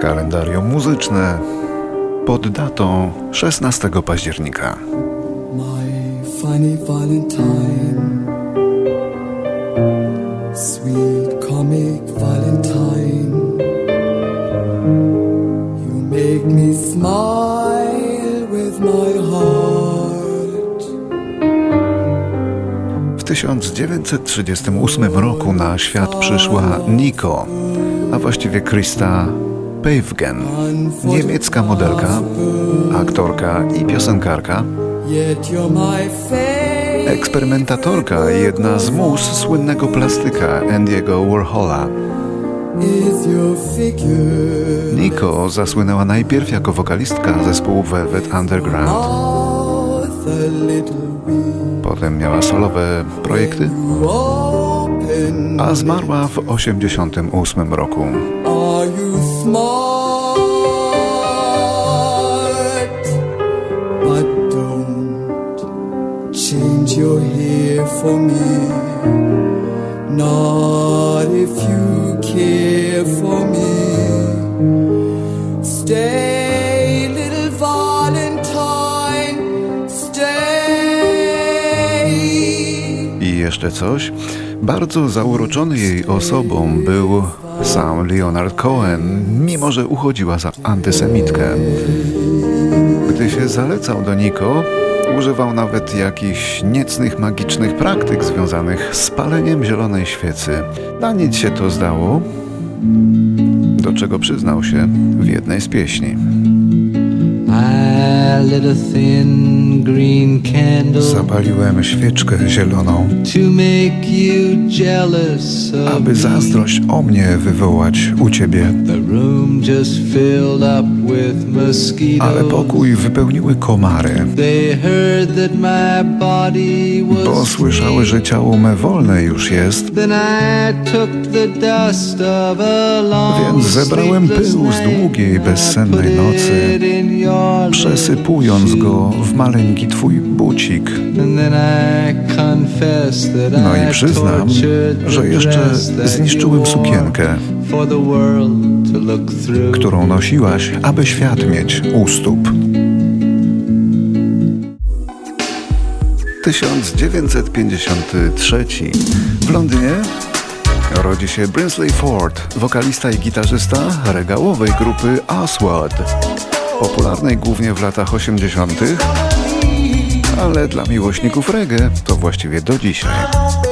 Kalendarium muzyczne pod datą 16 października. My funny Valentine, sweet comic Valentine, you make me smile with my heart. W 1938 roku na świat przyszła Nico, a właściwie Krista Pavgen, niemiecka modelka, aktorka i piosenkarka, eksperymentatorka i jedna z mus słynnego plastyka Andiego Warhola. Nico zasłynęła najpierw jako wokalistka zespołu Velvet Underground. Potem miała solowe projekty. A zmarła w 1988 roku. Are you smart? But don't change your hair for me. Not if you care for me. Stay, little Valentine. Stay. I jeszcze coś. Bardzo zauroczony jej osobą był sam Leonard Cohen, mimo że uchodziła za antysemitkę. Gdy się zalecał do Niko, używał nawet jakichś niecnych magicznych praktyk związanych z paleniem zielonej świecy. Na nic się to zdało, do czego przyznał się w jednej z pieśni. I lit a thin Zapaliłem świeczkę zieloną, to make you jealous of aby zazdrość o mnie wywołać u ciebie. The room just filled up with mosquitoes. Ale pokój wypełniły komary, They heard that my body was bo słyszały, że ciało me wolne już jest, Then I took the dust of a long Więc zebrałem pył z długiej, bezsennej nocy, przesypując go w maleńki twój bucik. No i przyznam, że jeszcze zniszczyłem sukienkę, którą nosiłaś, aby świat mieć u stóp. 1953 w Londynie rodzi się Brinsley Ford, wokalista i gitarzysta regałowej grupy Aswad, popularnej głównie w latach 80., ale dla miłośników reggae to właściwie do dzisiaj.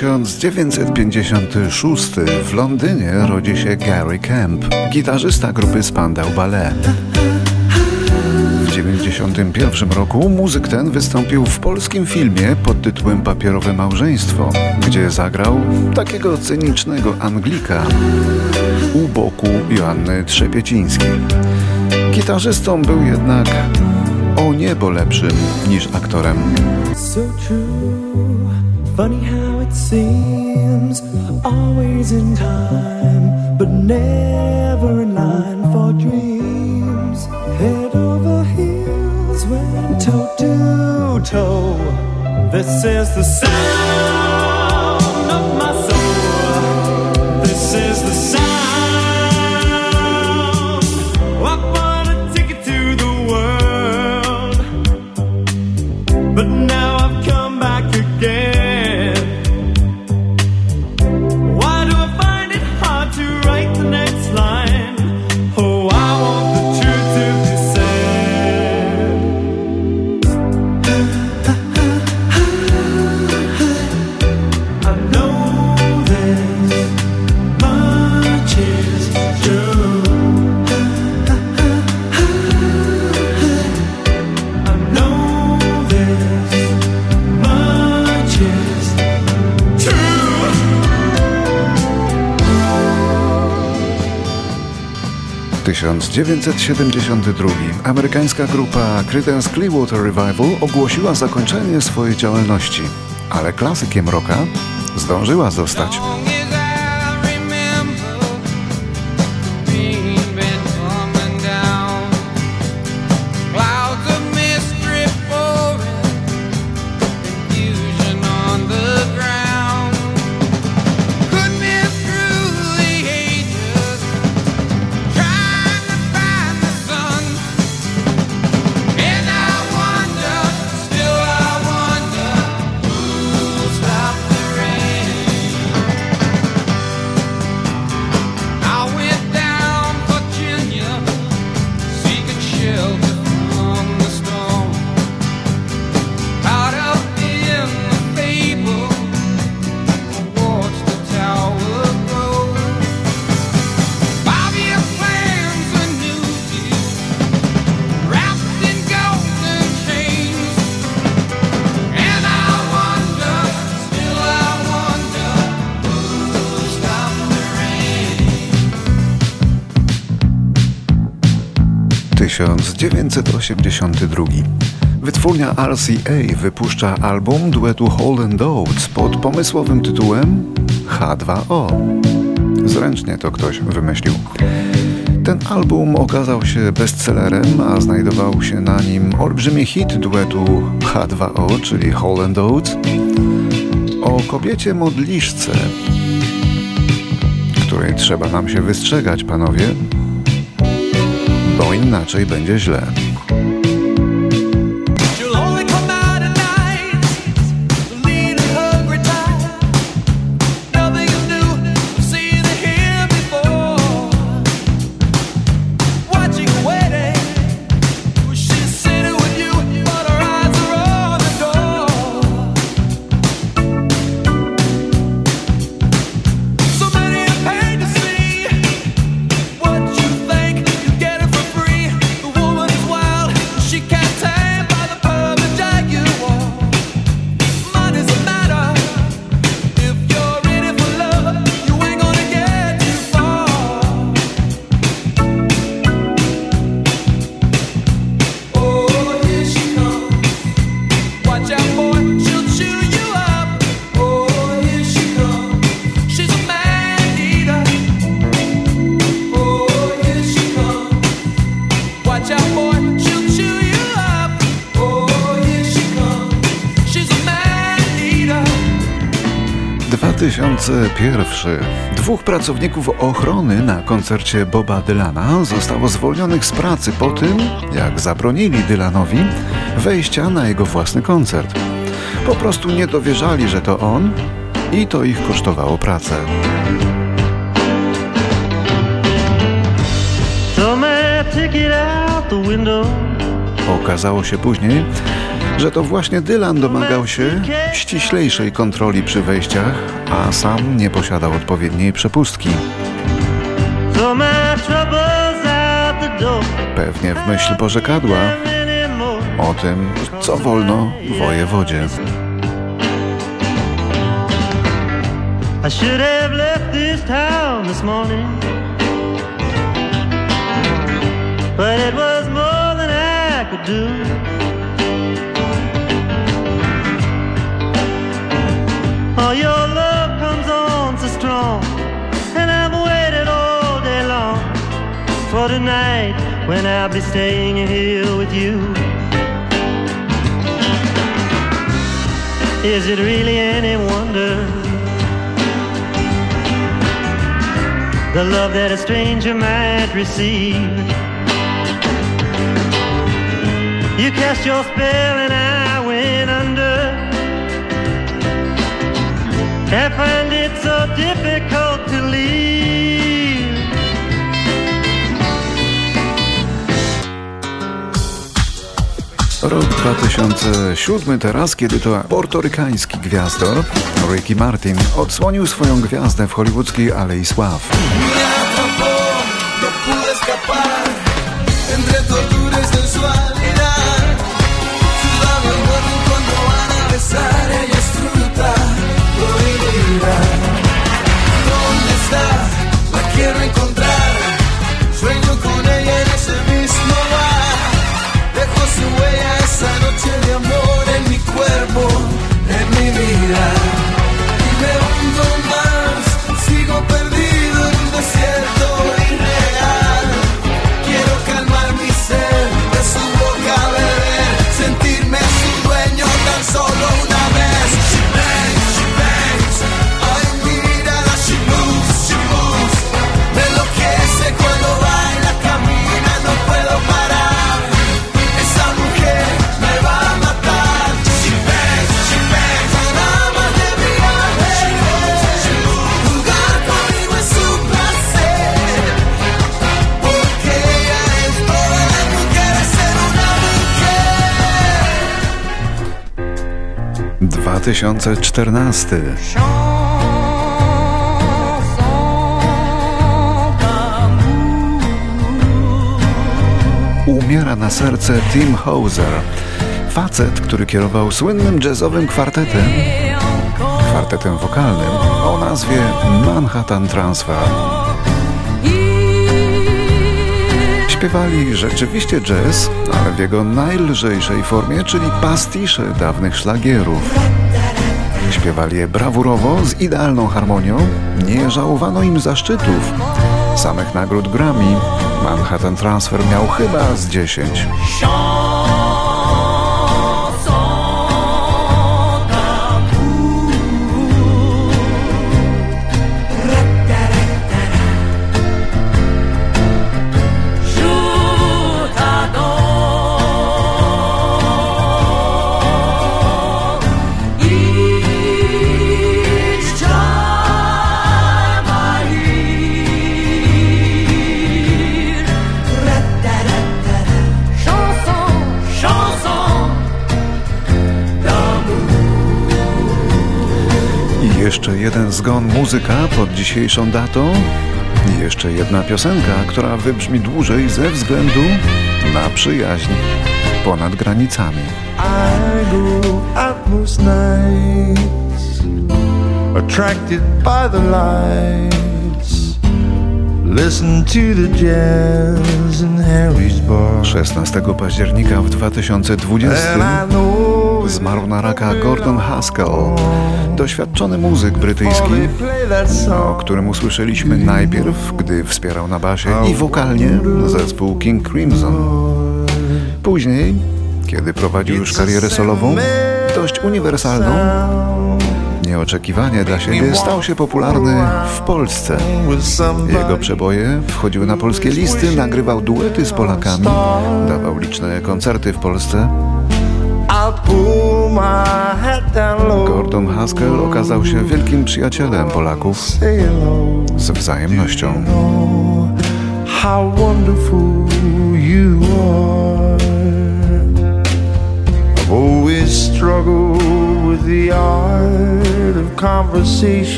1956 w Londynie rodzi się Gary Kemp, gitarzysta grupy Spandau Ballet. W 1991 roku muzyk ten wystąpił w polskim filmie pod tytułem Papierowe Małżeństwo, gdzie zagrał takiego cynicznego Anglika u boku Joanny Trzepiecińskiej. Gitarzystą był jednak o niebo lepszym niż aktorem. So funny how it seems, always in time, but never in line for dreams. Head over heels, went toe to toe. This is the sound of my soul. This is the sound. 1972 amerykańska grupa Creedence Clearwater Revival ogłosiła zakończenie swojej działalności, ale klasykiem rocka zdążyła zostać. 1982. Wytwórnia RCA wypuszcza album duetu Hall and Oates pod pomysłowym tytułem H2O. Zręcznie to ktoś wymyślił. Ten album okazał się bestsellerem, a znajdował się na nim olbrzymi hit duetu H2O, czyli Hall and Oates, o kobiecie modliszce, której trzeba nam się wystrzegać, panowie, bo inaczej będzie źle. 2001. Dwóch pracowników ochrony na koncercie Boba Dylana zostało zwolnionych z pracy po tym, jak zabronili Dylanowi wejścia na jego własny koncert. Po prostu nie dowierzali, że to on i to ich kosztowało pracę. Okazało się później, że to właśnie Dylan domagał się ściślejszej kontroli przy wejściach, a sam nie posiadał odpowiedniej przepustki. Pewnie w myśl porzekadła o tym, co wolno wojewodzie. I should have left this town this morning. But it was more than I could do. Oh, your love comes on so strong. And I've waited all day long for tonight when I'll be staying here with you. Is it really any wonder? The love that a stranger might receive. You cast your spell and I Find it so difficult to leave. Rok 2007 teraz, kiedy to portorykański gwiazdor Ricky Martin odsłonił swoją gwiazdę w hollywoodzkiej Alei Sław. 2014. Umiera na serce Tim Hauser. Facet, który kierował słynnym jazzowym kwartetem, kwartetem wokalnym o nazwie Manhattan Transfer. Śpiewali rzeczywiście jazz, ale w jego najlżejszej formie, czyli pastisze dawnych szlagierów. Śpiewali je brawurowo, z idealną harmonią, nie żałowano im zaszczytów. Samych nagród Grammy Manhattan Transfer miał chyba z 10. muzyka pod dzisiejszą datą. I jeszcze jedna piosenka, która wybrzmi dłużej ze względu na przyjaźń ponad granicami. I go out most nights, attracted by the lights. Listen to the jazz in Harry's bar. 16 października w 2020 And I know zmarł na raka Gordon Haskell, doświadczony muzyk brytyjski, o którym usłyszeliśmy najpierw, gdy wspierał na basie i wokalnie zespół King Crimson. Później, kiedy prowadził już karierę solową, dość uniwersalną, nieoczekiwanie dla siebie stał się popularny w Polsce. Jego przeboje wchodziły na polskie listy, nagrywał duety z Polakami, dawał liczne koncerty w Polsce. Gordon Haskell okazał się wielkim przyjacielem Polaków z wzajemnością.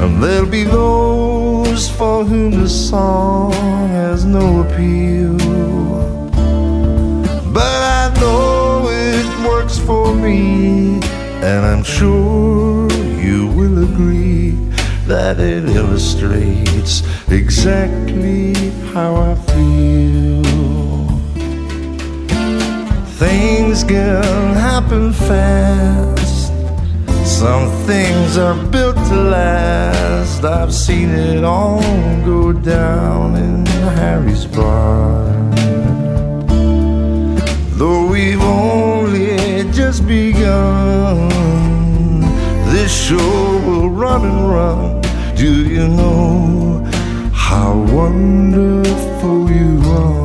And there'll be those for whom the song has no appeal. Know it works for me, and I'm sure you will agree that it illustrates exactly how I feel. Things can happen fast. Some things are built to last. I've seen it all go down in Harry's bar we've only just begun. This show will run and run. Do you know how wonderful you are?